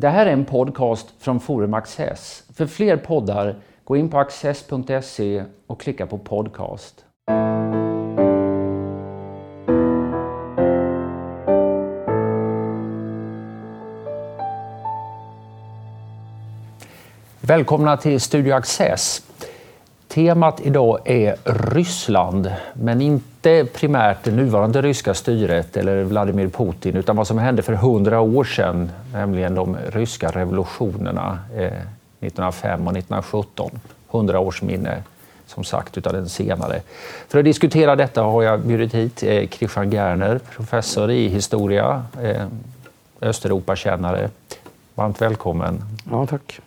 Det här är en podcast från Forum Access. För fler poddar, gå in på access.se och klicka på podcast. Välkomna till Studio Access. Temat idag är Ryssland, men inte inte primärt det nuvarande ryska styret eller Vladimir Putin, utan vad som hände för hundra år sedan, nämligen de ryska revolutionerna eh, 1905 och 1917. Hundra års minne, som sagt, utav den senare. För att diskutera detta har jag bjudit hit eh, Christian Gerner, professor i historia, eh, Östeuropakännare. Varmt välkommen. Ja, tack.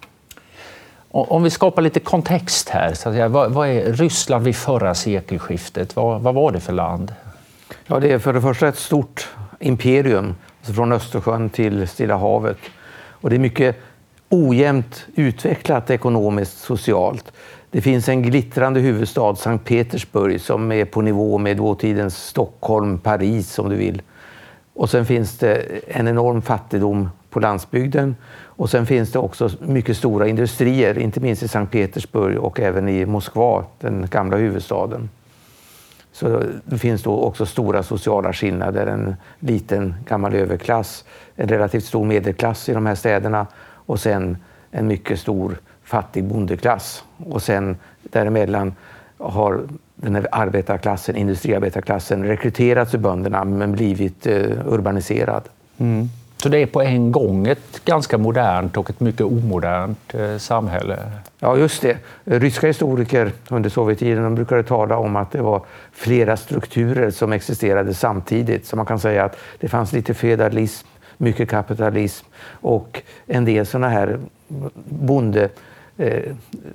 Om vi skapar lite kontext här, så att säga, vad, vad, är Ryssland vid förra sekelskiftet? Vad, vad, var det för land? Ja, det är för det första ett stort imperium, alltså från Östersjön till Stilla havet. Och det är mycket ojämnt utvecklat ekonomiskt, socialt. Det finns en glittrande huvudstad, Sankt Petersburg, som är på nivå med dåtidens Stockholm, Paris om du vill. Och sen finns det en enorm fattigdom på landsbygden och sen finns det också mycket stora industrier, inte minst i Sankt Petersburg och även i Moskva, den gamla huvudstaden. Så det finns då också stora sociala skillnader. En liten gammal överklass, en relativt stor medelklass i de här städerna och sen en mycket stor fattig bondeklass. Och sen däremellan har den här arbetarklassen, industriarbetarklassen rekryterats ur bönderna men blivit eh, urbaniserad. Mm. Så det är på en gång ett ganska modernt och ett mycket omodernt eh, samhälle? Ja, just det. Ryska historiker under Sovjettiden brukade tala om att det var flera strukturer som existerade samtidigt. Så man kan säga att det fanns lite feudalism, mycket kapitalism och en del sådana här bonde eh,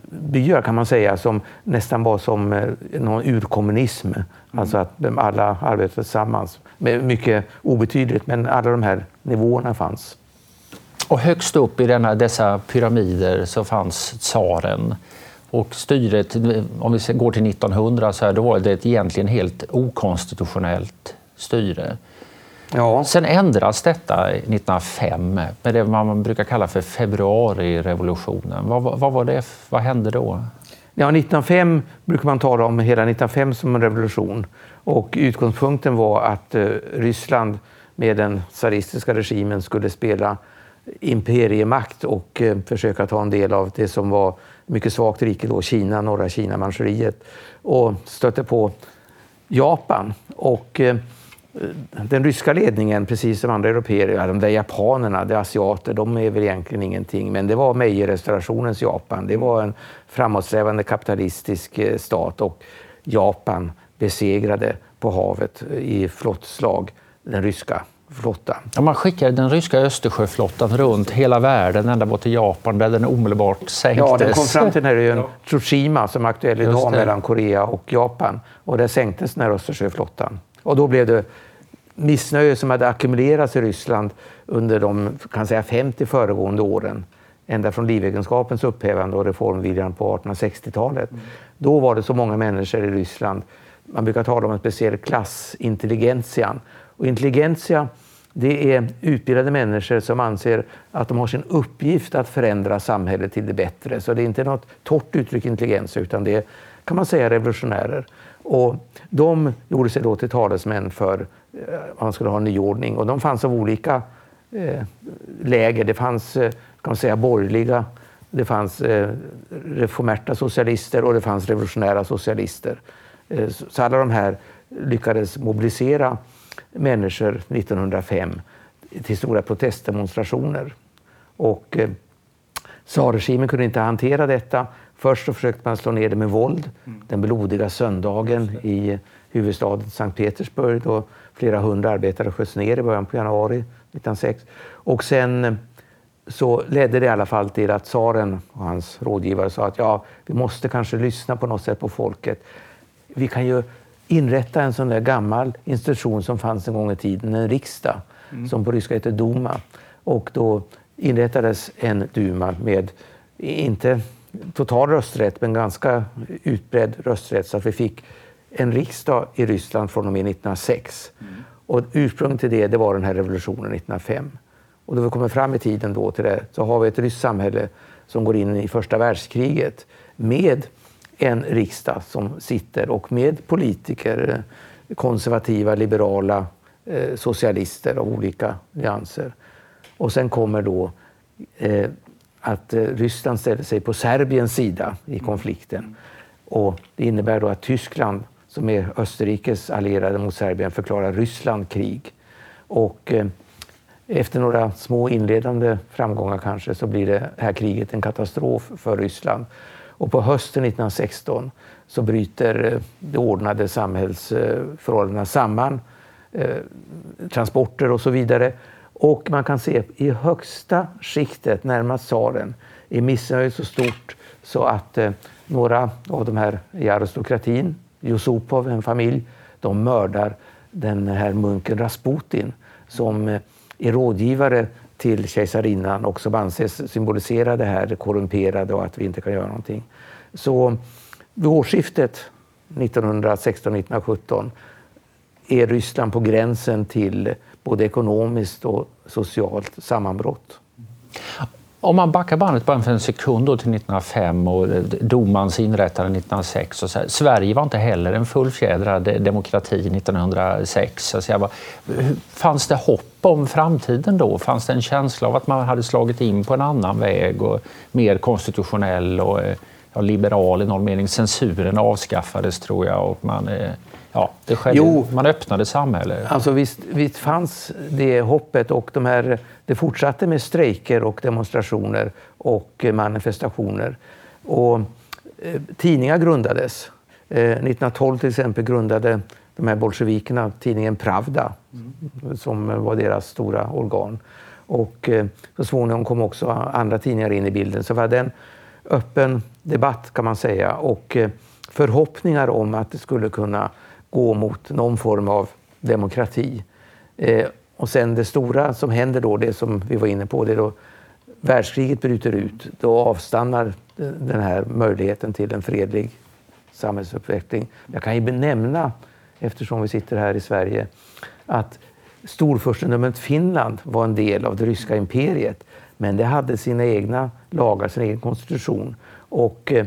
byar kan man säga som nästan var som eh, någon urkommunism. Mm. Alltså att alla arbetade tillsammans. Mycket obetydligt, men alla de här nivåerna fanns. Och högst upp i denna, dessa pyramider så fanns tsaren. Och styret, om vi går till 1900, så här, då var det egentligen helt okonstitutionellt styre. Ja. Sen ändras detta 1905 med det man brukar kalla för februarirevolutionen. Vad, vad, var det, vad hände då? Ja, 1905 brukar man tala om hela 1905 som en revolution. Och utgångspunkten var att eh, Ryssland med den tsaristiska regimen skulle spela imperiemakt och eh, försöka ta en del av det som var mycket svagt rike då, Kina, norra Kina, Manchuriet och stötte på Japan. Och eh, den ryska ledningen, precis som andra europeer, de där japanerna, de asiater, de är väl egentligen ingenting. Men det var Meiji-restaurationens Japan. Det var en framåtsträvande kapitalistisk eh, stat och Japan besegrade på havet i flottslag den ryska flottan. Ja, man skickade den ryska Östersjöflottan runt hela världen, ända bort till Japan där den omedelbart sänktes. Ja, den kom fram till den här ön Tsushima som är aktuell idag mellan Korea och Japan. Och där sänktes den här Östersjöflottan. Och då blev det missnöje som hade ackumulerats i Ryssland under de kan säga, 50 föregående åren. Ända från livegenskapens upphävande och reformviljan på 1860-talet. Mm. Då var det så många människor i Ryssland. Man brukar tala om en speciell klass, intelligentian. Och intelligentia det är utbildade människor som anser att de har sin uppgift att förändra samhället till det bättre. Så det är inte något torrt uttryck intelligens utan det är, kan man säga, revolutionärer. Och de gjorde sig då till talesmän för man skulle ha en nyordning. Och de fanns av olika eh, läger. Det fanns eh, kan man säga, borgerliga, det fanns eh, reformerta socialister och det fanns revolutionära socialister. Eh, så alla de här lyckades mobilisera människor 1905 till stora protestdemonstrationer. Och eh, Tsarregimen kunde inte hantera detta. Först så försökte man slå ner det med våld. Mm. Den blodiga söndagen i huvudstaden Sankt Petersburg då flera hundra arbetare sköts ner i början på januari 1906. Och sen eh, så ledde det i alla fall till att tsaren och hans rådgivare sa att ja, vi måste kanske lyssna på något sätt på folket. Vi kan ju inrätta en sån där gammal institution som fanns en gång i tiden, en riksdag, mm. som på ryska heter Duma. Och då inrättades en Duma med, inte total rösträtt, men ganska utbredd rösträtt så att vi fick en riksdag i Ryssland från och med 1906. Mm. Och ursprunget till det, det var den här revolutionen 1905. och då vi kommer fram i tiden då till det, så har vi ett ryskt samhälle som går in i första världskriget med en riksdag som sitter och med politiker, konservativa, liberala, eh, socialister av olika nyanser. Och sen kommer då eh, att eh, Ryssland ställer sig på Serbiens sida i konflikten. Och det innebär då att Tyskland, som är Österrikes allierade mot Serbien, förklarar Ryssland krig. Och eh, efter några små inledande framgångar kanske så blir det här kriget en katastrof för Ryssland. Och på hösten 1916 så bryter eh, de ordnade samhällsförhållandena samman. Eh, transporter och så vidare. Och man kan se i högsta skiktet närmast tsaren är missnöjet så stort så att eh, några av de här i aristokratin, Yusupov, en familj, de mördar den här munken Rasputin som eh, är rådgivare till kejsarinnan och som anses symbolisera det här korrumperade och att vi inte kan göra någonting. Så vid årsskiftet 1916-1917 är Ryssland på gränsen till både ekonomiskt och socialt sammanbrott. Om man backar bandet bara för en sekund till 1905 och eh, domans inrättande 1906. Och så här, Sverige var inte heller en fullfjädrad eh, demokrati 1906. Så säga, fanns det hopp om framtiden då? Fanns det en känsla av att man hade slagit in på en annan väg och mer konstitutionell och eh, ja, liberal i någon mening? Censuren avskaffades tror jag och man eh, ja, det skedde. Jo, man öppnade samhället. Alltså visst, visst fanns det hoppet och de här, det fortsatte med strejker och demonstrationer och manifestationer. Och, eh, tidningar grundades. Eh, 1912 till exempel grundade de här bolsjevikerna tidningen Pravda mm. som var deras stora organ. Och eh, så småningom kom också andra tidningar in i bilden. Så vi hade en öppen debatt kan man säga och eh, förhoppningar om att det skulle kunna gå mot någon form av demokrati. Eh, och sen det stora som händer då, det som vi var inne på, det är då världskriget bryter ut. Då avstannar den här möjligheten till en fredlig samhällsutveckling. Jag kan ju benämna, eftersom vi sitter här i Sverige, att storfurstendömet Finland var en del av det ryska imperiet. Men det hade sina egna lagar, sin egen konstitution. Och eh,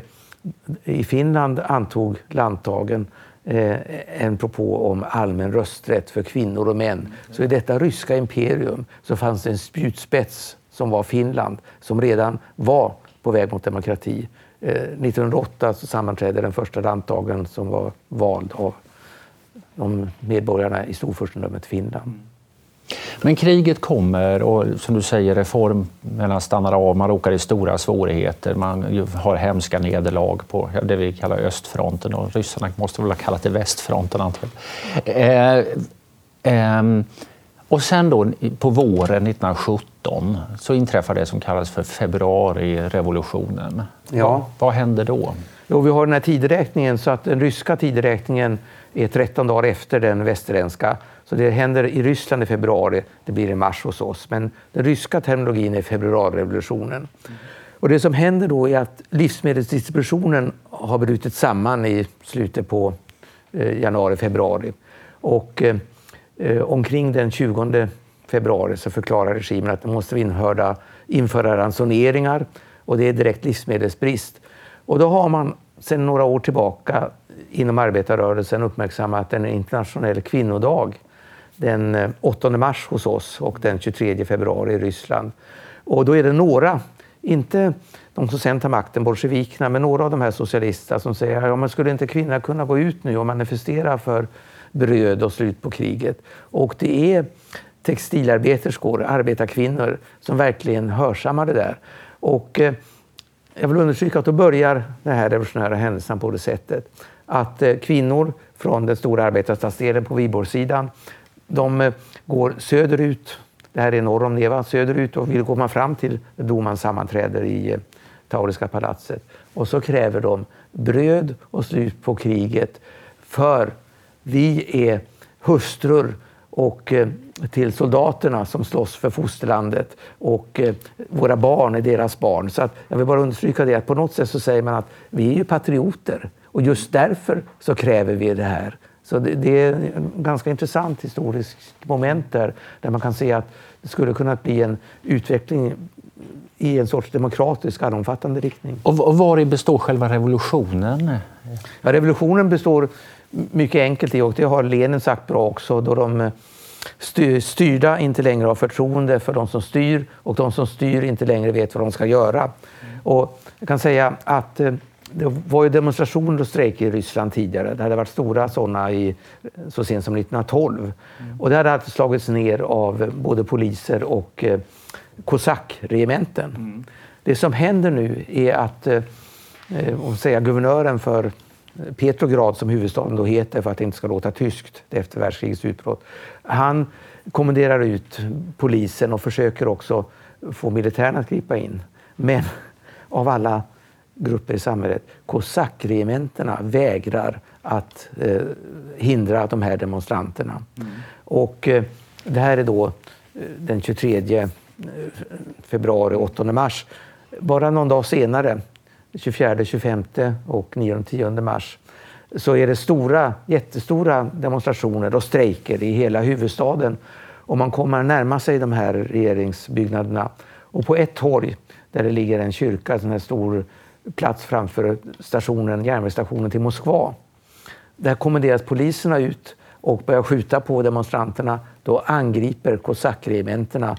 i Finland antog landtagen Eh, en propå om allmän rösträtt för kvinnor och män. Så i detta ryska imperium så fanns det en spjutspets som var Finland, som redan var på väg mot demokrati. Eh, 1908 så sammanträdde den första landtagen som var vald av de medborgarna i storfurstendömet Finland. Men kriget kommer och som du säger, reformerna stannar av, man råkar i stora svårigheter, man har hemska nederlag på det vi kallar östfronten och ryssarna måste väl ha kallat det västfronten antagligen. Eh, eh, och sen då på våren 1917 så inträffar det som kallas för februarirevolutionen. Ja. Vad, händer då? Jo, vi har den här tideräkningen så att den ryska tideräkningen är 13 dagar efter den västerländska. Så det händer i Ryssland i februari, det blir i mars hos oss. Men den ryska terminologin är februarirevolutionen. Mm. Och det som händer då är att livsmedelsdistributionen har brutit samman i slutet på eh, januari, februari. Och eh, eh omkring den 20 februari så förklarar regimen att de måste införa, införa ransoneringar och det är direkt livsmedelsbrist. Och då har man sedan några år tillbaka inom arbetarrörelsen uppmärksammat en internationell kvinnodag den eh, 8 mars hos oss och den 23 februari i Ryssland. Och då är det några, inte de som sen tar makten, bolsjevikerna, men några av de här socialisterna som säger ja, men skulle inte kvinnor kunna gå ut nu och manifestera för bröd och slut på kriget? Och det är textilarbeterskor, arbetarkvinnor, som verkligen hörsammar det där. Och eh, jag vill understryka att då börjar den här revolutionära händelsen på det sättet att eh, kvinnor från den stora arbetarstadsdelen på Viborgssidan de eh, går söderut, det här är norr om Neva, söderut och vill komma fram till domaren sammanträder i eh, Tauriska palatset. Och så kräver de bröd och slut på kriget för vi är hustrur och eh, till soldaterna som slåss för fosterlandet och våra barn är deras barn. Så att jag vill bara understryka det att på något sätt så säger man att vi är ju patrioter och just därför så kräver vi det här så det, det är en ganska intressant historisk moment där, där man kan se att det skulle kunna bli en utveckling i en sorts demokratisk allomfattande riktning. Och, och var består själva revolutionen? Ja, revolutionen består mycket enkelt i, och det har Lenin sagt bra också, då de styrda inte längre har förtroende för de som styr och de som styr inte längre vet vad de ska göra. Och jag kan säga att eh, det var ju demonstrationer och strejker i Ryssland tidigare. Det hade varit stora sådana i, så sent som 1912. Mm. Och det hade alltid slagits ner av både poliser och eh, kosackregementen. Mm. Det som händer nu är att eh, eh säga, guvernören för Petrograd, som huvudstaden då heter för att det inte ska låta tyskt efter världskrigets utbrott, han kommenderar ut polisen och försöker också få militären att gripa in. Men av alla grupper i samhället, kosackregementena vägrar att eh, hindra de här demonstranterna. Mm. Och eh, det här är då eh, den 23 eh, februari, 8 mars. Bara någon dag senare, 24, 25 och 9 10 mars, så är det stora, jättestora demonstrationer och strejker i hela huvudstaden. Och man kommer närma sig de här regeringsbyggnaderna. Och på ett torg, där det ligger en kyrka, en här stor plats framför stationen, järnvägsstationen till Moskva. Där kommenderas poliserna ut och börjar skjuta på demonstranterna. Då angriper kosackregementena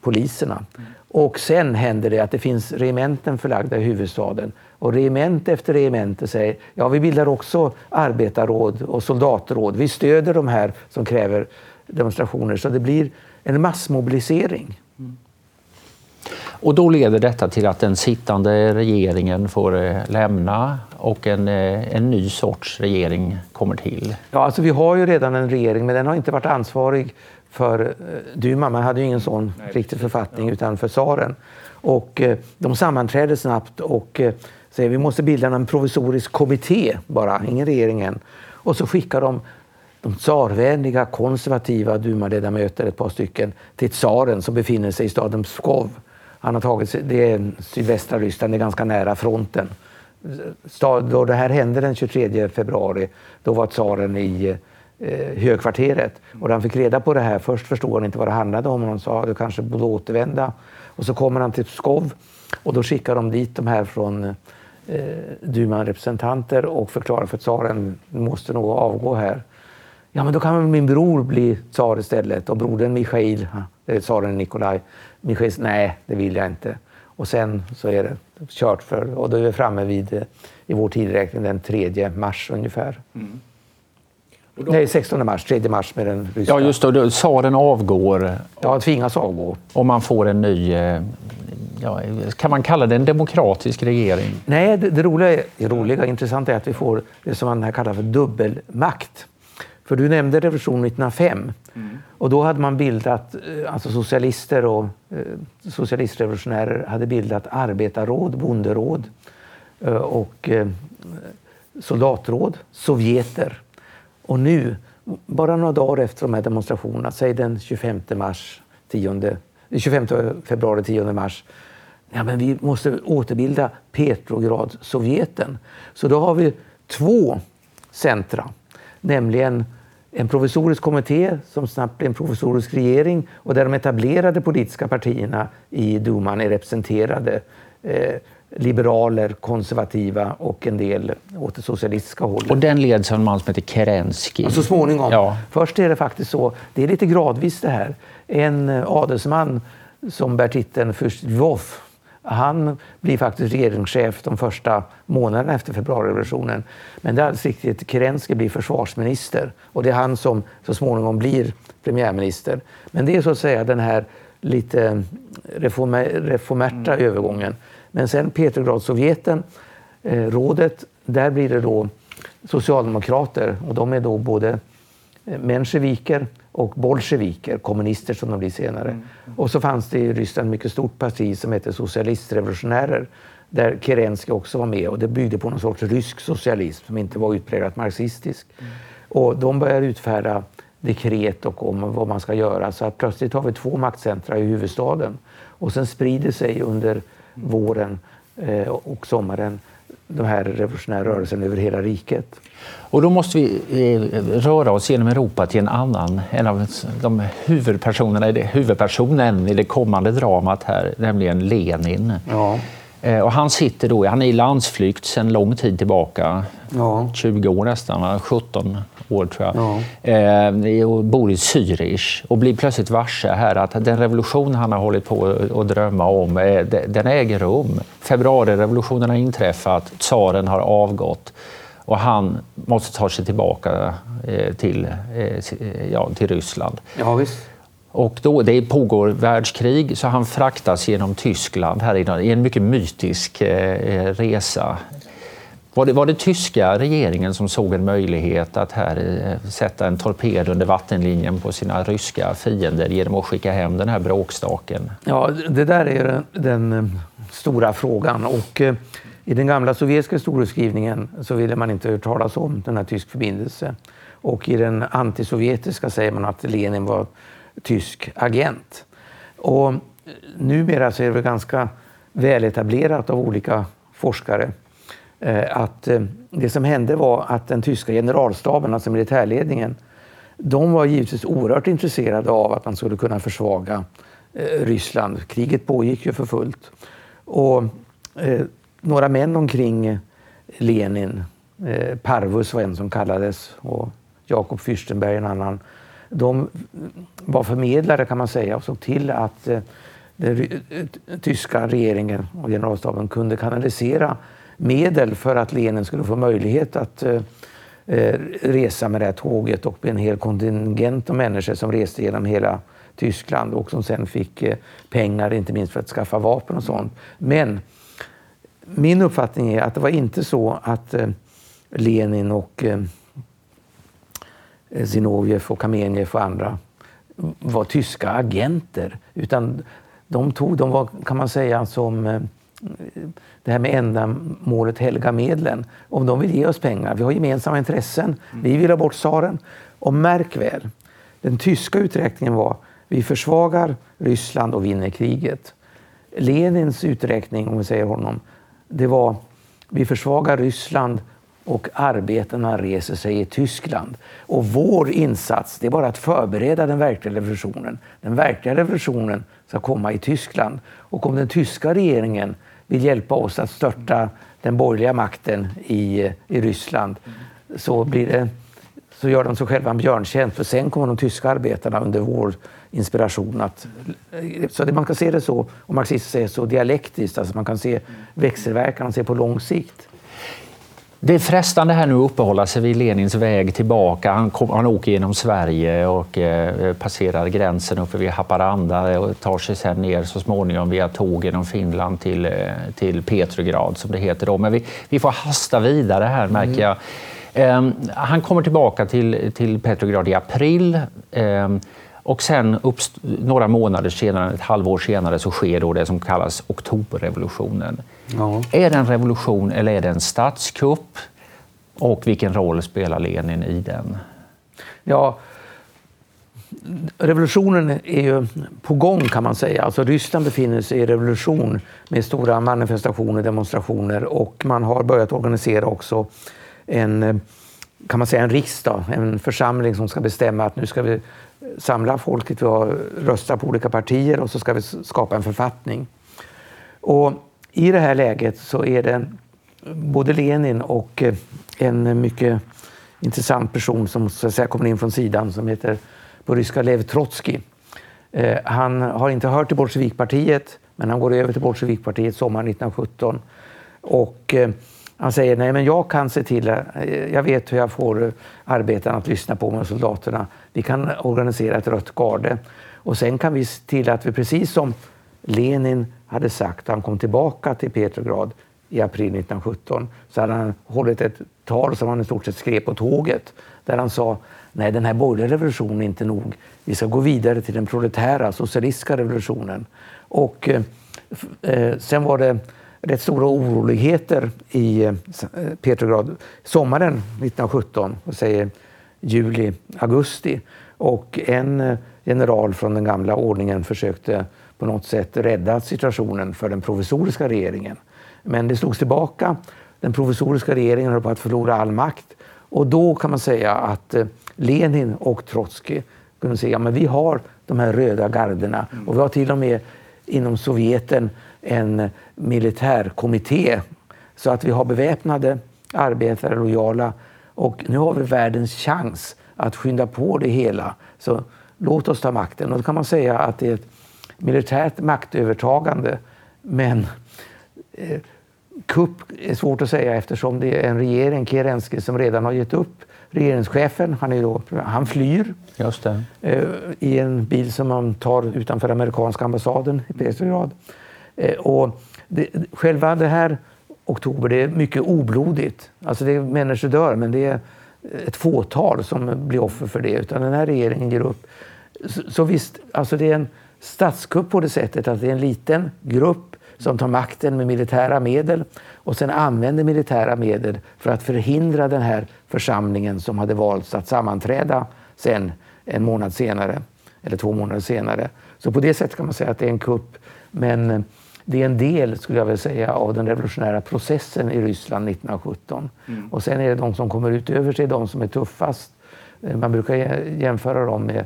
poliserna. Och sen händer det att det finns regementen förlagda i huvudstaden. Och regemente efter regemente säger ja vi bildar också arbetarråd och soldatråd. Vi stöder de här som kräver demonstrationer. Så det blir en massmobilisering. Mm. Mm. Och då leder detta till att den sittande regeringen får eh, lämna och en, eh, en ny sorts regering kommer till. Ja, alltså vi har ju redan en regering, men den har inte varit ansvarig för eh, Duma. Man hade ju ingen sån Nej, riktig författning, ja. utan för tsaren. Och de sammanträder snabbt och säger vi måste bilda en provisorisk kommitté bara, ingen regering än. Och så skickar de de tsarvänliga konservativa dumaledamöter, ett par stycken, till tsaren som befinner sig i staden Pskov han har tagit det är sydvästra Ryssland, det är ganska nära fronten. Då det här hände den 23 februari, då var tsaren i eh, högkvarteret. Och när han fick reda på det här, först förstod han inte vad det handlade om. Han sa att du kanske borde återvända. Och så kommer han till Pskov och då skickar de dit de här från eh, Duman-representanter och förklarar för tsaren, du måste nog avgå här. Ja, men då kan min bror bli tsar istället och brodern Michail, eh, tsaren Nikolaj, Michail, nej, det vill jag inte. Och sen så är det kört för, och då är vi framme vid, eh, i vår tidräkning, den 3 mars ungefär. Mm. Då... Nej, 16 mars, 3 mars med den ryska. Ja, just det. Tsaren avgår. Ja, tvingas avgå. Och man får en ny, eh, ja, kan man kalla det en demokratisk regering? Nej, det, det roliga, det roliga intressanta är att vi får det som man här kallar för dubbelmakt. För du nämnde revolutionen 1905 mm. och då hade man bildat, eh, alltså socialister och eh, socialistrevolutionärer hade bildat arbetarråd, bonderåd eh, och eh, soldatråd, sovjeter. Och nu, bara några dagar efter de här demonstrationerna, säg den 25 mars, 10, 25 eh, februari, 10 mars, ja, men vi måste återbilda Petrograd-Sovjeten. Så då har vi två centra nämligen en provisorisk kommitté som snabbt blir en provisorisk regering och där de etablerade politiska partierna i duman är representerade. Eh, liberaler, konservativa och en del åt det socialistiska hållet. Och den leds av en man som heter Kerensky? så småningom. Ja. Först är det faktiskt så, det är lite gradvis det här. En adelsman som bär titeln furst Lvov han blir faktiskt regeringschef de första månaderna efter februarirevolutionen. Men det är alldeles riktigt, Kerensky blir försvarsminister och det är han som så småningom blir premiärminister. Men det är så att säga den här lite reformer, reformerta mm. övergången. Men sen Petrograd-Sovjeten, eh, rådet, där blir det då socialdemokrater och de är då både eh, mensjeviker och bolsjeviker, kommunister som de blir senare. Mm. Och så fanns det i Ryssland mycket stort parti som hette socialistrevolutionärer där Kerensky också var med och det byggde på någon sorts rysk socialism som inte var utpräglat marxistisk. Mm. Och de började utfärda dekret och om vad man ska göra så att plötsligt har vi två maktcentra i huvudstaden och sen sprider sig under mm. våren eh, och sommaren den här revolutionära rörelsen över hela riket. Och då måste vi eh, röra oss genom Europa till en annan, en av de huvudpersonerna, huvudpersonen i det kommande dramat här, nämligen Lenin. Ja. Eh, och han sitter då, han är i landsflykt sedan lång tid tillbaka, ja. 20 år nästan, 17 år tror jag, ja. eh, och bor i Zürich och blir plötsligt varse här att den revolution han har hållit på att drömma om, eh, den äger rum. Februarirevolutionen har inträffat, tsaren har avgått och han måste ta sig tillbaka eh, till, eh, ja, till Ryssland. Ja, visst. Och då, det pågår världskrig så han fraktas genom Tyskland här i en mycket mytisk resa. Var det, var det tyska regeringen som såg en möjlighet att här eh, sätta en torped under vattenlinjen på sina ryska fiender genom att skicka hem den här bråkstaken? Ja, det där är den, den eh, stora frågan. Och, eh, i den gamla sovjetiska historieskrivningen så ville man inte höra talas om den här tysk förbindelse. Och i den antisovjetiska säger man att Lenin var tysk agent. Och numera så är det väl ganska väletablerat av olika forskare Eh, att eh, det som hände var att den tyska generalstaben, alltså militärledningen, de var givetvis oerhört intresserade av att man skulle kunna försvaga eh, Ryssland. Kriget pågick ju för fullt. Och eh, några män omkring eh, Lenin, Parvus var en som kallades och Jakob Fürstenberg en annan, de var förmedlare kan man säga och såg till att eh, den tyska regeringen och generalstaben kunde kanalisera medel för att Lenin skulle få möjlighet att eh, eh, resa med det här tåget och en hel kontingent av människor som reste genom hela Tyskland och som sen fick eh, pengar, inte minst för att skaffa vapen och sånt. Men min uppfattning är att det var inte så att Lenin och Zinoviev Zinovjev och Kamenjev och andra var tyska agenter. Utan de, tog, de var, kan man säga, som eh, det här med ändamålet helga medlen. Om de vill ge oss pengar, vi har gemensamma intressen, vi vill ha bort tsaren. Och märk väl, den tyska uträkningen var vi försvagar Ryssland och vinner kriget. Lenins uträkning, om vi säger honom, det var vi försvagar Ryssland och arbetarna reser sig i Tyskland. Och vår insats det är bara att förbereda den verkliga revolutionen. Den verkliga revolutionen ska komma i Tyskland. Och om den tyska regeringen vill hjälpa oss att störta den borgerliga makten i, i Ryssland så, blir det, så gör de sig själva en björntjänst. För sen kommer de tyska arbetarna under vår inspiration att... Så det, man kan se det så, och marxister säger så dialektiskt, alltså man kan se växelverkan och se på lång sikt. Det är frestande här nu att uppehålla sig vid Lenins väg tillbaka. Han, kom, han åker genom Sverige och eh, passerar gränsen uppe vid Haparanda och tar sig sen ner så småningom via tåg genom Finland till, eh, till Petrograd som det heter då. Men vi, vi får hasta vidare här märker jag. Eh, han kommer tillbaka till, till Petrograd i april. Ehm, och sen några månader senare, ett halvår senare, så sker då det som kallas oktoberrevolutionen. Ja. Är det en revolution eller är det en statskupp? Och vilken roll spelar Lenin i den? Ja, revolutionen är ju på gång kan man säga. Alltså Ryssland befinner sig i revolution med stora manifestationer, demonstrationer och man har börjat organisera också en, kan man säga, en riksdag, en församling som ska bestämma att nu ska vi samla folket, vi rösta på olika partier och så ska vi skapa en författning. Och i det här läget så är det både Lenin och eh, en mycket intressant person som så att säga, kommer in från sidan som heter på ryska Lev Trotskij. Eh, han har inte hört till Bolsjevikpartiet men han går över till Bolsjevikpartiet sommaren 1917. Och eh, han säger nej men jag kan se till, eh, jag vet hur jag får eh, arbetarna att lyssna på mig och soldaterna. Vi kan organisera ett rött garde och sen kan vi se till att vi precis som Lenin hade sagt, han kom tillbaka till Petrograd i april 1917, så hade han hållit ett tal som han i stort sett skrev på tåget, där han sa nej, den här borgerliga revolutionen är inte nog. Vi ska gå vidare till den proletära, socialistiska revolutionen. Och eh, eh sen var det rätt stora oroligheter i eh, Petrograd sommaren 1917, och säger juli, augusti. Och en eh, general från den gamla ordningen försökte på något sätt rädda situationen för den provisoriska regeringen. Men det slogs tillbaka. den provisoriska regeringen höll på att förlora all makt. Och då kan man säga att eh, Lenin och Trotskij kunde säga att vi har de här röda garderna mm. och vi har till och med inom Sovjeten en militärkommitté så att vi har beväpnade arbetare, lojala och nu har vi världens chans att skynda på det hela. Så låt oss ta makten. Och då kan man säga att det är ett militärt maktövertagande men eh, kupp är svårt att säga eftersom det är en regering, Kerensky, som redan har gett upp regeringschefen. Han, är då, han flyr eh, i en bil som man tar utanför amerikanska ambassaden i Petrograd. Eh, och det, själva det här oktober, det är mycket oblodigt. Alltså det är, människor dör, men det är ett fåtal som blir offer för det. Utan den här regeringen ger upp. Så, så visst, alltså det är en statskupp på det sättet att det är en liten grupp som tar makten med militära medel och sen använder militära medel för att förhindra den här församlingen som hade valts att sammanträda sen en månad senare, eller två månader senare. Så på det sättet kan man säga att det är en kupp. Men det är en del, skulle jag vilja säga, av den revolutionära processen i Ryssland 1917. Mm. Och sen är det de som kommer utöver sig, de som är tuffast. Eh, man brukar jämföra dem med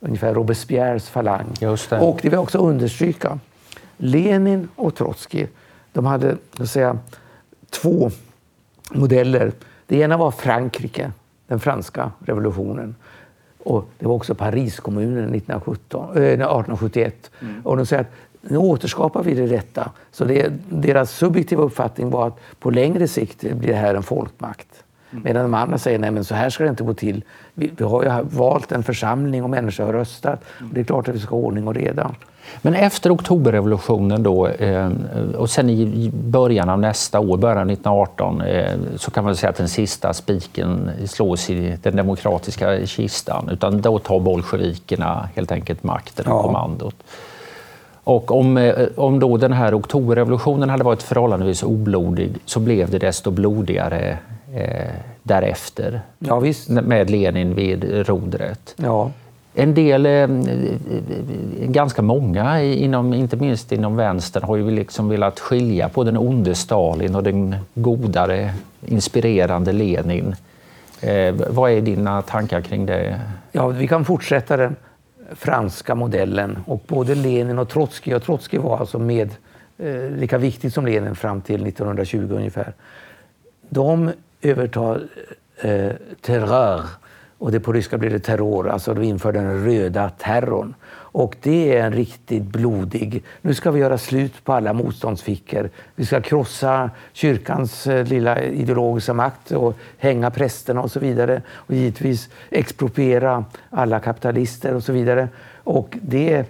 ungefär Robespierres falang. Det. Och det vill jag också understryka. Lenin och Trotskij, de hade säga, två modeller. Det ena var Frankrike, den franska revolutionen. Och det var också Pariskommunen 1917, äh, 1871. Mm. Och de säger att nu återskapar vi det rätta. Så det, deras subjektiva uppfattning var att på längre sikt blir det här en folkmakt. Mm. Medan de andra säger nej men så här ska det inte gå till. Vi, vi har ju valt en församling och människor har röstat. Och det är klart att vi ska ha ordning och reda. Men efter oktoberrevolutionen då, eh, och sen i början av nästa år, början av 1918, eh, så kan man säga att den sista spiken slås i den demokratiska kistan. Utan då tar bolsjevikerna helt enkelt makten och ja. kommandot. Och om, eh, om då den här oktoberrevolutionen hade varit förhållandevis oblodig så blev det desto blodigare eh, därefter. Ja. Med Lenin vid rodret. Ja. En del, eh, ganska många, inom, inte minst inom vänstern, har ju liksom velat skilja på den onde Stalin och den godare, inspirerande Lenin. Eh, vad är dina tankar kring det? Ja, vi kan fortsätta den franska modellen. Och både Lenin och Trotskij, och Trotskij var alltså med, eh, lika viktig som Lenin fram till 1920 ungefär. De övertar eh, terror, och det på ryska blir det terror, alltså de inför den röda terrorn. Och det är en riktigt blodig... Nu ska vi göra slut på alla motståndsfickor. Vi ska krossa kyrkans eh, lilla ideologiska makt och hänga prästerna och så vidare. Och givetvis expropriera alla kapitalister och så vidare. Och det,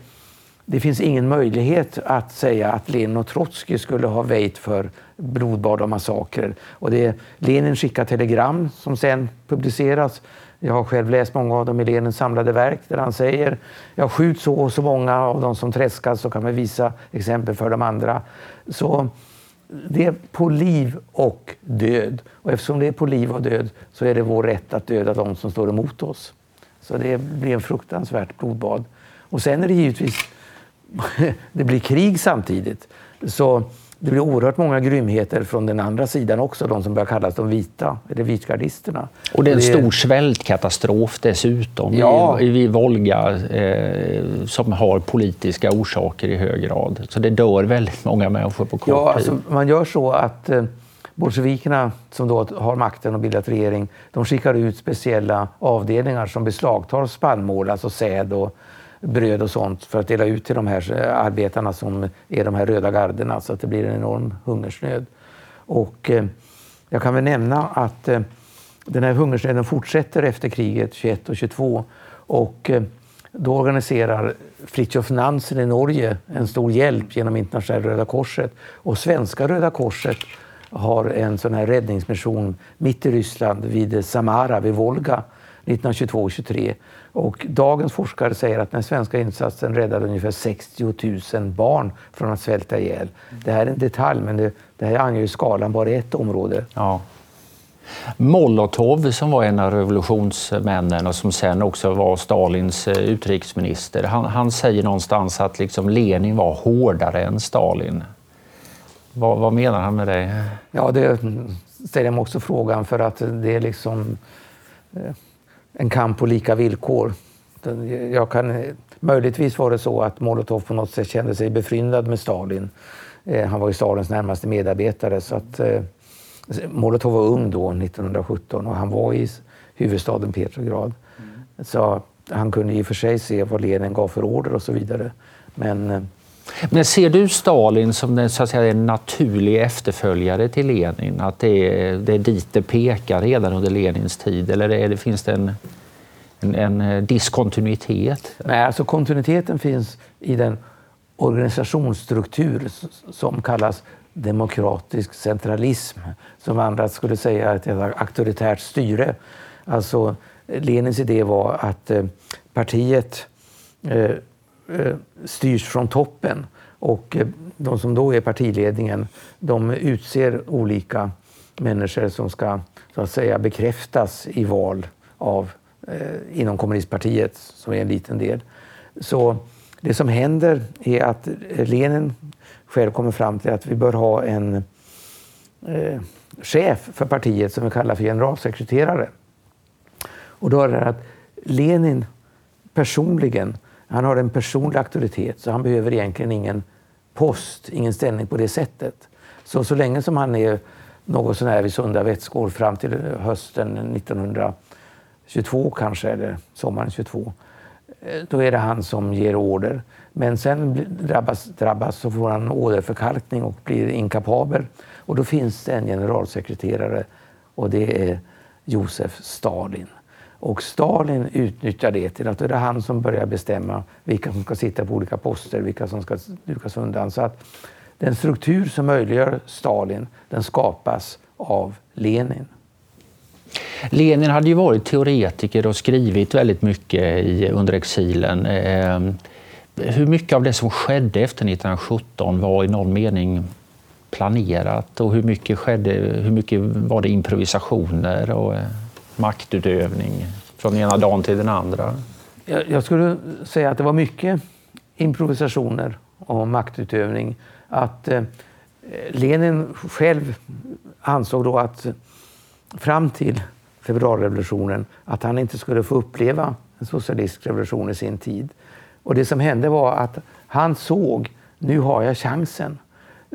det finns ingen möjlighet att säga att Lenin och Trotskij skulle ha väjt för blodbad och massakrer. Och det, Lenin skickar telegram som sen publiceras jag har själv läst många av dem i Lenins samlade verk där han säger jag skjut så och så många av de som träskas så kan man visa exempel för de andra. Så det är på liv och död. Och eftersom det är på liv och död så är det vår rätt att döda de som står emot oss. Så det blir en fruktansvärt blodbad. Och sen är det givetvis det blir krig samtidigt. Så det blir oerhört många grymheter från den andra sidan också, de som börjar kallas de vita, eller vitgardisterna. Och det är en stor svältkatastrof dessutom ja. i, i Volga eh, som har politiska orsaker i hög grad. Så det dör väldigt många människor på kort ja, tid. Alltså, man gör så att eh, bolsjevikerna som då har makten och bildat regering, de skickar ut speciella avdelningar som beslagtar spannmål, alltså säd och bröd och sånt för att dela ut till de här arbetarna som är de här röda garderna så att det blir en enorm hungersnöd. Och eh, jag kan väl nämna att eh, den här hungersnöden fortsätter efter kriget 21 och 22 och eh, då organiserar Fritjof Nansen i Norge en stor hjälp genom Internationella Röda Korset och svenska Röda Korset har en sån här räddningsmission mitt i Ryssland vid Samara, vid Volga 1922-23. Och dagens forskare säger att den svenska insatsen räddade ungefär 60 000 barn från att svälta ihjäl. Det här är en detalj, men det, det här anger skalan bara i ett område. Ja. Molotov som var en av revolutionsmännen och som sen också var Stalins eh, utrikesminister. Han, han säger någonstans att liksom Lenin var hårdare än Stalin. Vad, vad, menar han med det? Ja, det ställer jag mig också frågan för att det är liksom eh, en kamp på lika villkor. Jag kan, möjligtvis var det så att Molotov på något sätt kände sig befryndad med Stalin. Eh, han var ju Stalins närmaste medarbetare. Så att, eh, Molotov var ung då, 1917, och han var i huvudstaden Petrograd. Mm. Så han kunde i och för sig se vad Lenin gav för order och så vidare. Men, eh, men ser du Stalin som den, så att säga, en naturlig efterföljare till Lenin? Att det är, det är dit det pekar redan under Lenins tid? Eller är det, finns det en, en, en diskontinuitet? Nej, alltså kontinuiteten finns i den organisationsstruktur som kallas demokratisk centralism, som andra skulle säga ett auktoritärt styre. Alltså, Lenins idé var att eh, partiet eh, Eh, styrs från toppen och eh, de som då är partiledningen, de utser olika människor som ska så att säga bekräftas i val av, eh, inom kommunistpartiet, som är en liten del. Så det som händer är att Lenin själv kommer fram till att vi bör ha en eh, chef för partiet som vi kallar för generalsekreterare. Och då är det att Lenin personligen, han har en personlig auktoritet så han behöver egentligen ingen post, ingen ställning på det sättet. Så, så länge som han är något sånär vid sunda vätskor fram till hösten 1922 kanske, eller sommaren 22, eh, då är det han som ger order. Men sen drabbas, drabbas så får han åderförkalkning och blir inkapabel. Och då finns det en generalsekreterare och det är Josef Stalin. Och Stalin utnyttjar det till att det är han som börjar bestämma vilka som ska sitta på olika poster, vilka som ska dukas undan. Så att den struktur som möjliggör Stalin, den skapas av Lenin. Lenin hade ju varit teoretiker och skrivit väldigt mycket i, under exilen. Eh, hur mycket av det som skedde efter 1917 var i någon mening planerat och hur mycket, skedde, hur mycket var det improvisationer och eh, maktutövning från ena dagen till den andra? Jag, jag skulle säga att det var mycket improvisationer och maktutövning. Att eh, Lenin själv ansåg då att fram till februarirevolutionen att han inte skulle få uppleva en socialistisk revolution i sin tid. Och det som hände var att han såg, nu har jag chansen.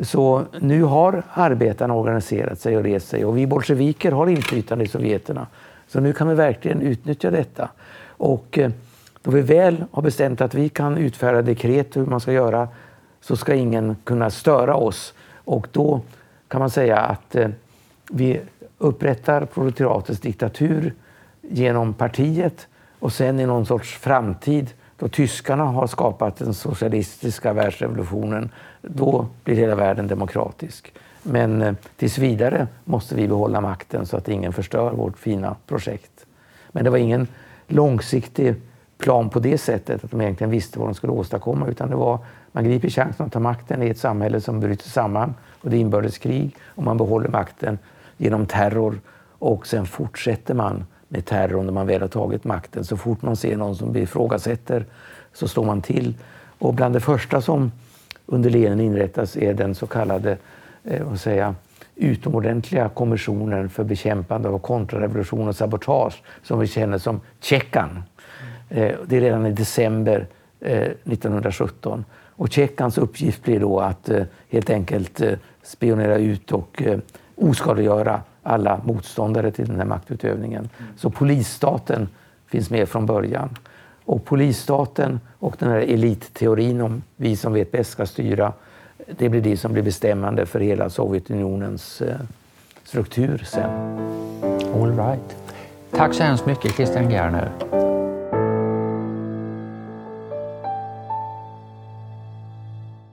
Så nu har arbetarna organiserat sig och rest sig och vi bolsjeviker har inflytande i sovjeterna. Så nu kan vi verkligen utnyttja detta. Och eh, då vi väl har bestämt att vi kan utfärda dekret hur man ska göra så ska ingen kunna störa oss. Och då kan man säga att eh, vi upprättar proletariatets diktatur genom partiet och sen i någon sorts framtid då tyskarna har skapat den socialistiska världsrevolutionen, då blir hela världen demokratisk. Men eh, tills vidare måste vi behålla makten så att ingen förstör vårt fina projekt. Men det var ingen långsiktig plan på det sättet att de egentligen visste vad de skulle åstadkomma utan det var man griper chansen att ta makten i ett samhälle som bryter samman och det är inbördeskrig och man behåller makten genom terror och sen fortsätter man med terror när man väl har tagit makten. Så fort man ser någon som ifrågasätter så slår man till. Och bland det första som under Lenin inrättas är den så kallade vad säga, utomordentliga kommissionen för bekämpande av kontrarevolution och sabotage som vi känner som Tjeckan. Eh, det är redan i december eh, 1917. Och Tjeckans uppgift blir då att eh, helt enkelt eh, spionera ut och eh, oskadliggöra alla motståndare till den här maktutövningen. Mm. Så polisstaten finns med från början. Och polisstaten och den här elitteorin om vi som vet bäst ska styra, det blir det som blir bestämmande för hela Sovjetunionens eh, struktur sen. All right. Tack så hemskt mycket Christian Gerner.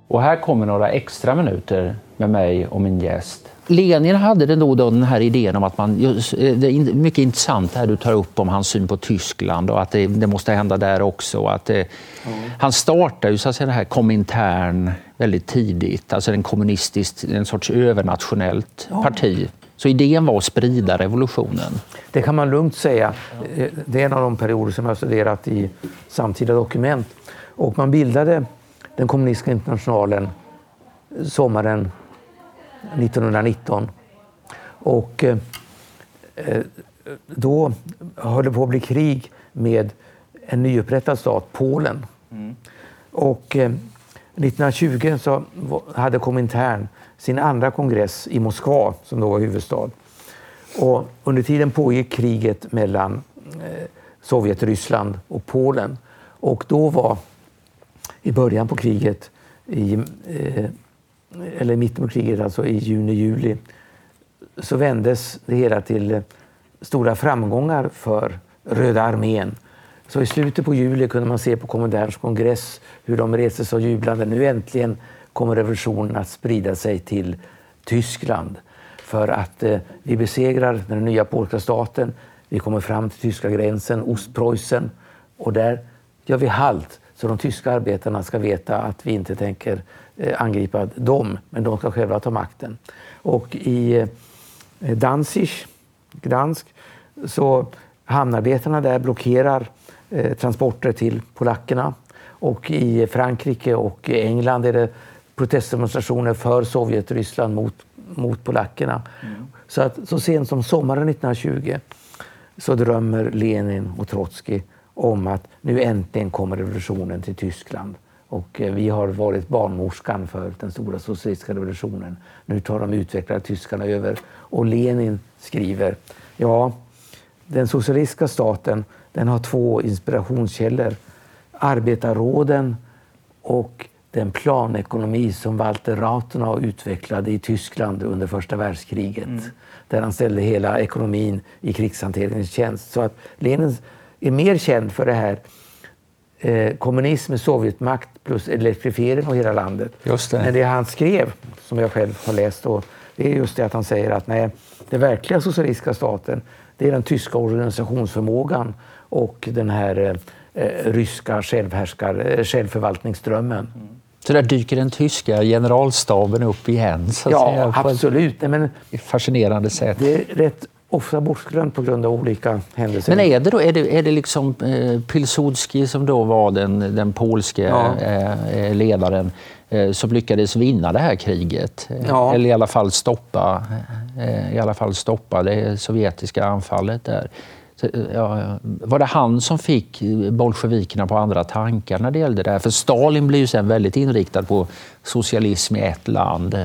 Och här kommer några extra minuter med mig och min gäst. Lenin hade den då, den här idén om att man, det är mycket intressant det här du tar upp om hans syn på Tyskland och att det, det måste hända där också. Att det, mm. Han startade ju så att säga det här Komintern väldigt tidigt, alltså en kommunistisk, en sorts övernationellt parti. Så idén var att sprida revolutionen. Det kan man lugnt säga. Det är en av de perioder som jag har studerat i samtida dokument. Och man bildade den kommunistiska internationalen sommaren 1919. Och eh, eh, då höll det på att bli krig med en nyupprättad stat, Polen. Mm. Och eh, 1920 så hade Komintern sin andra kongress i Moskva, som då var huvudstad. Och under tiden pågick kriget mellan eh, Sovjet, Ryssland och Polen. Och då var, i början på kriget, i, eh, eller mitten på kriget, alltså i juni-juli, så vändes det hela till eh, stora framgångar för Röda armén. Så i slutet på juli kunde man se på Kommenderns kongress hur de reste sig och jublade. Nu äntligen kommer revolutionen att sprida sig till Tyskland för att eh, vi besegrar den nya polska staten. Vi kommer fram till tyska gränsen, Ostpreussen och där gör vi halt så de tyska arbetarna ska veta att vi inte tänker angripa dem, men de ska själva ta makten. Och i eh, Danzig, Gdansk, så hamnarbetarna där blockerar eh, transporter till polackerna. Och i Frankrike och England är det protestdemonstrationer för Sovjet-Ryssland mot, mot polackerna. Mm. Så, att, så sent som sommaren 1920 så drömmer Lenin och Trotskij om att nu äntligen kommer revolutionen till Tyskland. Och eh, vi har varit barnmorskan för den stora socialistiska revolutionen. Nu tar de utvecklade tyskarna över. Och Lenin skriver, ja, den socialistiska staten den har två inspirationskällor. Arbetarråden och den planekonomi som Walter Rathenau utvecklade i Tyskland under första världskriget. Mm. Där han ställde hela ekonomin i krigshanteringens tjänst. Så att Lenin är mer känd för det här eh, kommunism Sovjetmakt plus elektrifiering av hela landet. Just det. Men det han skrev, som jag själv har läst, då, det är just det att han säger att nej, den verkliga socialistiska staten det är den tyska organisationsförmågan och den här eh, ryska självhärskar, eh, självförvaltningsdrömmen. Mm. Så där dyker den tyska generalstaben upp igen? Så ja, säga, absolut. På ett fascinerande sätt. Det är rätt ofta bortglömt på grund av olika händelser. Men är det då är det, är det liksom eh, Pilsudski som då var den, den polske ja. eh, eh ledaren eh, som lyckades vinna det här kriget? Ja. Eller i alla fall stoppa, eh, i alla fall stoppa det sovjetiska anfallet där. Ja, var det han som fick bolsjevikerna på andra tankar när det gällde det här? För Stalin blev ju sen väldigt inriktad på socialism i ett land.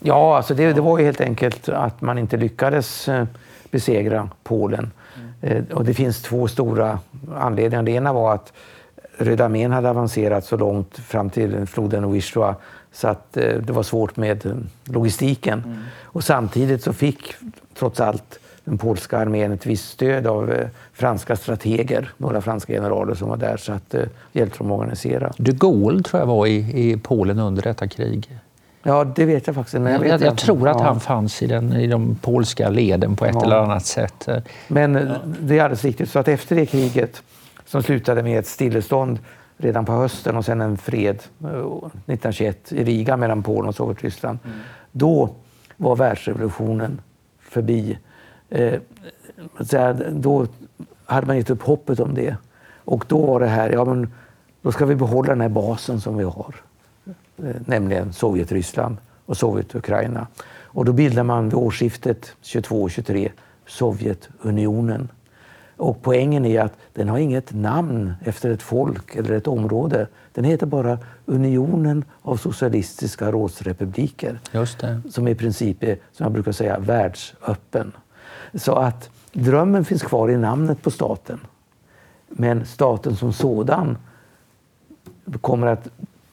Ja, alltså det, det var ju helt enkelt att man inte lyckades eh, besegra Polen. Mm. Och det finns två stora anledningar. Det ena var att Röda armén hade avancerat så långt fram till floden Wisła så att eh, det var svårt med logistiken. Mm. Och samtidigt så fick trots allt den polska armén ett visst stöd av franska strateger, några franska generaler som var där, så att hjälpte dem att organisera. De Gaulle tror jag var i, i Polen under detta krig. Ja, det vet jag faktiskt men jag, jag, jag tror att han fanns i, den, i de polska leden på ett ja. eller annat sätt. Men ja. det är alldeles riktigt. Så att efter det kriget, som slutade med ett stillestånd redan på hösten och sen en fred 1921 i Riga mellan Polen och Sovjetryssland. Mm. Då var världsrevolutionen förbi. Eh, då hade man gett upp hoppet om det. Och då var det här, ja men då ska vi behålla den här basen som vi har. Eh, nämligen Sovjetryssland och Sovjetukraina. Och då bildar man vid årsskiftet 22-23 Sovjetunionen. Och poängen är att den har inget namn efter ett folk eller ett område. Den heter bara Unionen av socialistiska rådsrepubliker. Som i princip är, som jag brukar säga, världsöppen. Så att drömmen finns kvar i namnet på staten. Men staten som sådan kommer att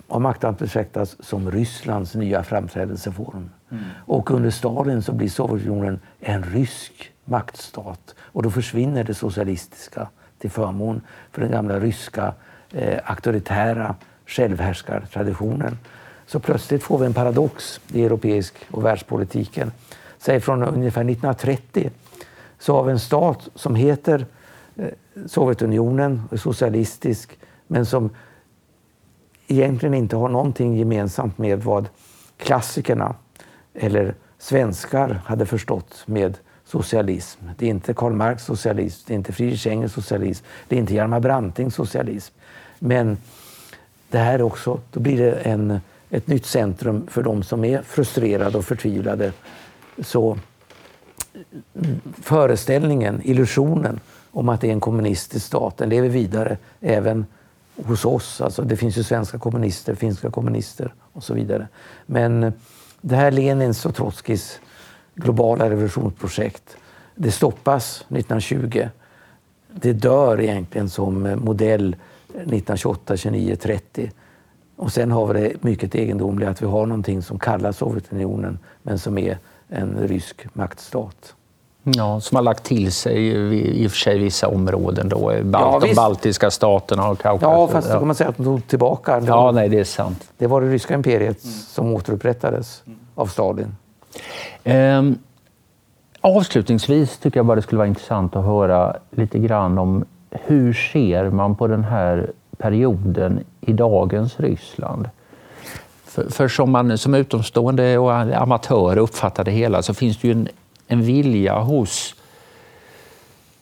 av makten betraktas som Rysslands nya framträdelseform. Mm. Och under Stalin så blir Sovjetunionen en rysk maktstat och då försvinner det socialistiska till förmån för den gamla ryska eh, auktoritära självhärskartraditionen. Så plötsligt får vi en paradox i europeisk och världspolitiken. Säg från ungefär 1930 så har vi en stat som heter eh, Sovjetunionen, socialistisk, men som egentligen inte har någonting gemensamt med vad klassikerna eller svenskar hade förstått med socialism. Det är inte Karl Marx socialism, det är inte Friedrich Engels socialism, det är inte Hjalmar Brantings socialism. Men det här också, då blir det en, ett nytt centrum för de som är frustrerade och förtvivlade. Så föreställningen, illusionen om att det är en kommunistisk stat, den lever vidare även hos oss. Alltså det finns ju svenska kommunister, finska kommunister och så vidare. Men eh, det här Lenins och Trotskijs globala revolutionsprojekt, det stoppas 1920. Det dör egentligen som eh, modell 1928, 29, 30. Och sen har vi det mycket egendomliga att vi har någonting som kallas Sovjetunionen men som är en rysk maktstat. Ja, som har lagt till sig i och för sig vissa områden då, Balt, ja, de baltiska staterna och Kaukasus. Ja, fast då kan man säga att de tog tillbaka. Det ja, nej, det är sant. Det var det ryska imperiet mm. som återupprättades mm. av Stalin. Um, avslutningsvis tycker jag bara det skulle vara intressant att höra lite grann om hur ser man på den här perioden i dagens Ryssland? För, för som man som utomstående och amatör uppfattar det hela så finns det ju en, en vilja hos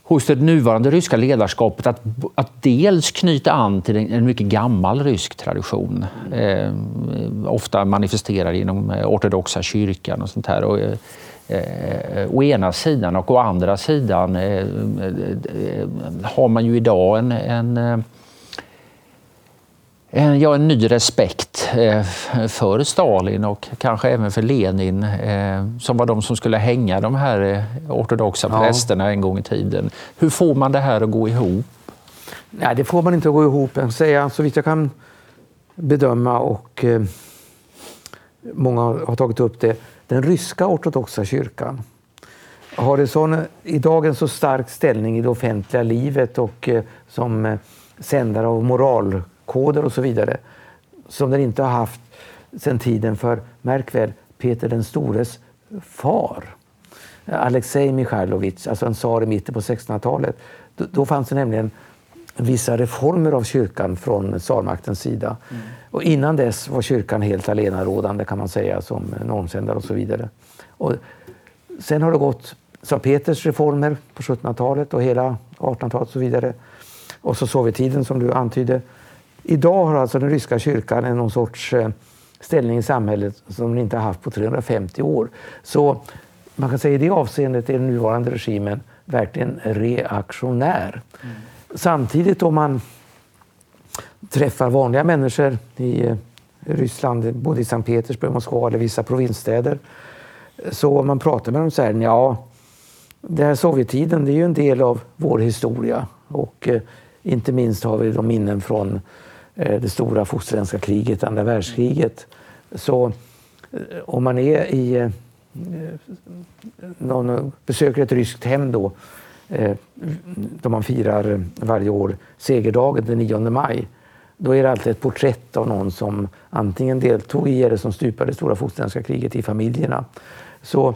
hos det nuvarande ryska ledarskapet att, att dels knyta an till en, mycket gammal rysk tradition. Eh, ofta manifesterad inom eh, ortodoxa kyrkan och sånt här. Och, eh, eh, å ena sidan och å andra sidan eh, eh, eh har man ju idag en, en en, ja, en ny respekt eh, för Stalin och kanske även för Lenin eh, som var de som skulle hänga de här eh, ortodoxa ja. prästerna en gång i tiden. Hur får man det här att gå ihop? Nej, det får man inte att gå ihop. Säga, så vitt jag kan bedöma och många har tagit upp det, den ryska ortodoxa kyrkan har en sån, idag en så stark ställning i det offentliga livet och som sändare av moral koder och så vidare som den inte har haft sedan tiden för, märk väl, Peter den stores far. Alexej Mikhailovich, alltså en tsar i mitten på 1600-talet. Då, då, fanns det nämligen vissa reformer av kyrkan från tsarmaktens sida. Mm. Och innan dess var kyrkan helt allenarådande kan man säga som normsändare och så vidare. Och sen har det gått Sankt Peters reformer på 1700-talet och hela 1800-talet och så vidare. Och så Sovjettiden som du antydde. Idag har alltså den ryska kyrkan någon sorts eh, ställning i samhället som den inte har haft på 350 år. Så man kan säga i det avseendet är den nuvarande regimen verkligen reaktionär. Mm. Samtidigt om man träffar vanliga människor i eh, Ryssland, både i Sankt Petersburg, Moskva eller vissa provinsstäder, så om man pratar med dem så här, ja, det här Sovjettiden det är ju en del av vår historia och eh, inte minst har vi de minnen från Eh, det stora fosterländska kriget, andra världskriget. Så eh, om man är i eh, någon, besöker ett ryskt hem då, då man firar varje år segerdagen den 9 maj, då är det alltid ett porträtt av någon som antingen deltog i eller som stupade det stora fosterländska kriget i familjerna. Så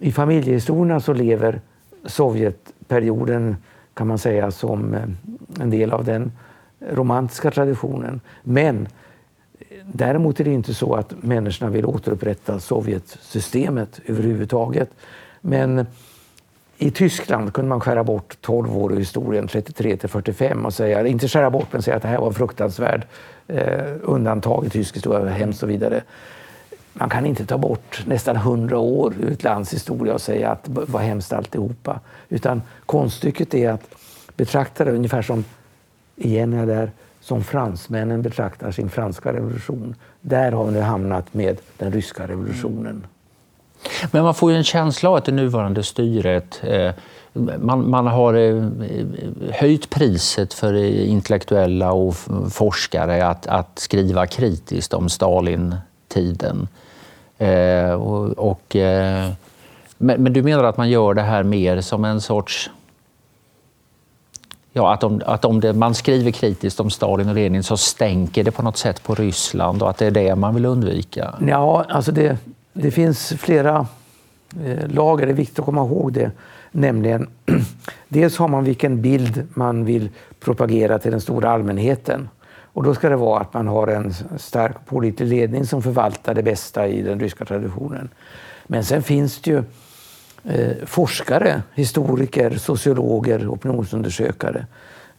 i familjehistorierna så lever Sovjetperioden kan man säga som en del av den romantiska traditionen. Men däremot är det inte så att människorna vill återupprätta Sovjetsystemet överhuvudtaget. Men i Tyskland kunde man skära bort 12 år i historien, 33 till 45 och säga, inte skära bort men säga att det här var fruktansvärt eh, undantag i tysk historia, hemskt och vidare. Man kan inte ta bort nästan 100 år ur ett lands historia och säga att det var hemskt alltihopa. Utan konststycket är att betrakta det ungefär som igen är där som fransmännen betraktar sin franska revolution. Där har vi nu hamnat med den ryska revolutionen. Mm. Men man får ju en känsla av att det nuvarande styret eh, man, man, har eh, höjt priset för intellektuella och forskare att, att skriva kritiskt om Stalin-tiden. Eh, och, och eh, men, men, du menar att man gör det här mer som en sorts ja, att, om, att om det, man skriver kritiskt om Stalin och Lenin så stänker det på något sätt på Ryssland och att det är det man vill undvika? Ja, alltså det, det finns flera eh, lager, det är viktigt att komma ihåg det. Nämligen, dels har man vilken bild man vill propagera till den stora allmänheten. Och då ska det vara att man har en stark politisk ledning som förvaltar det bästa i den ryska traditionen. Men sen finns det ju eh, forskare, historiker, sociologer, opinionsundersökare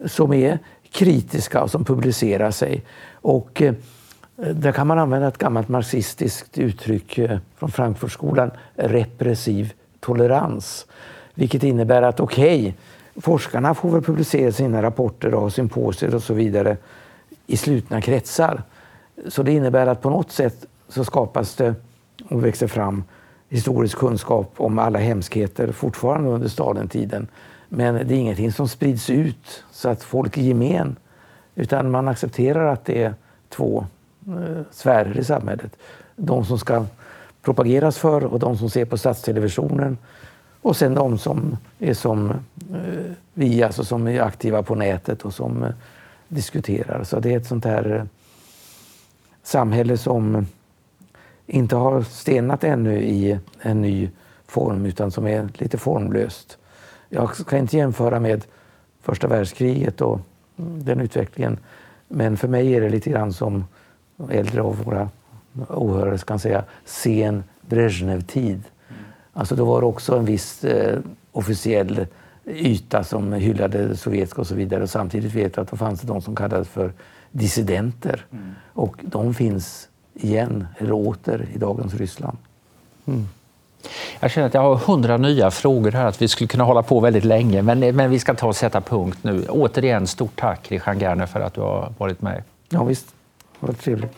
som är kritiska och som publicerar sig. Och eh, där kan man använda ett gammalt marxistiskt uttryck eh, från Frankfurtskolan, repressiv tolerans. Vilket innebär att okej, okay, forskarna får väl publicera sina rapporter och symposier och så vidare i slutna kretsar. Så det innebär att på något sätt så skapas det och växer fram historisk kunskap om alla hemskheter fortfarande under Stalintiden. Men det är ingenting som sprids ut så att folk i gemen, utan man accepterar att det är två eh, sfärer i samhället. De som ska propageras för och de som ser på statstelevisionen och sen de som är som eh, vi, alltså som är aktiva på nätet och som eh, diskuterar. Så det är ett sånt här eh, samhälle som inte har stenat ännu i en ny form utan som är lite formlöst. Jag kan inte jämföra med första världskriget och den utvecklingen. Men för mig är det lite grann som äldre av våra åhörare kan säga sen Brezhnev-tid. Alltså då var det också en viss eh, officiell yta som hyllade sovjetiska och så vidare. Och samtidigt vet jag att det fanns de som kallades för dissidenter. Mm. Och de finns igen, eller åter, i dagens Ryssland. Mm. Jag känner att jag har hundra nya frågor här, att vi skulle kunna hålla på väldigt länge. Men, men vi ska ta och sätta punkt nu. Återigen, stort tack Richard Gerner för att du har varit med. Ja, visst. Det var trevligt.